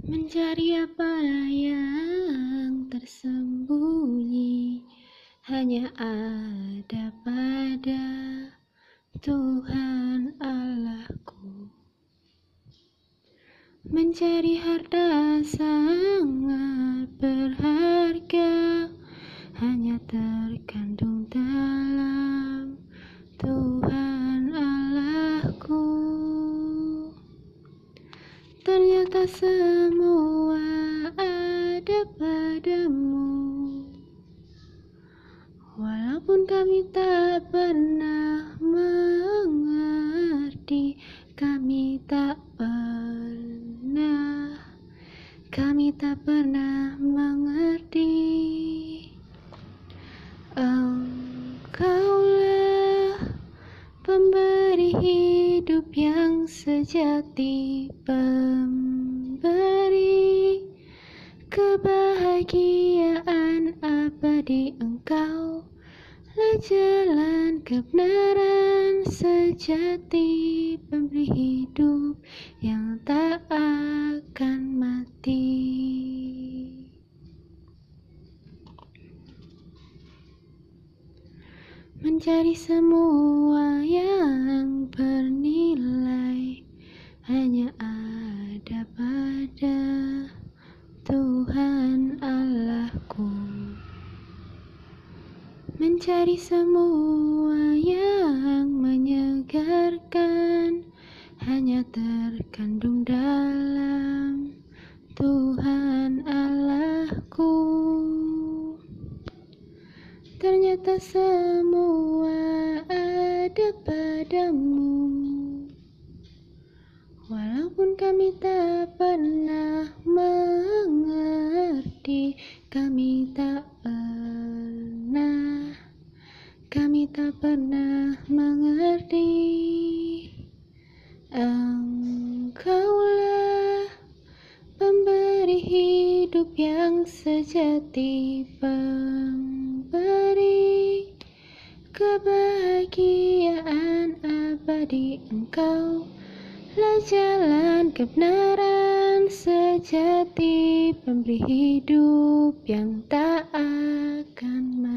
Mencari apa yang tersembunyi hanya ada pada Tuhan Allahku. Mencari harta sangat berharga hanya terkandung dalam Tuhan Allahku. Semua ada padamu. Walaupun kami tak pernah mengerti Kami tak pernah Kami tak pernah mengerti. Engkaulah Pemberi hidup yang sejati Pemberi kebahagiaan abadi Engkau? Lah jalan kebenaran sejati Pemberi hidup yang tak akan mati. Mencari semua yang Mencari semua yang menyegarkan hanya terkandung dalam Tuhan Allahku. Ternyata semua ada padamu Walaupun kami tak pernah mengerti Kami tak pernah mengerti Engkaulah Pemberi hidup yang sejati Pemberi kebahagiaan abadi. Engkau lah jalan kebenaran sejati Pemberi hidup yang tak akan mati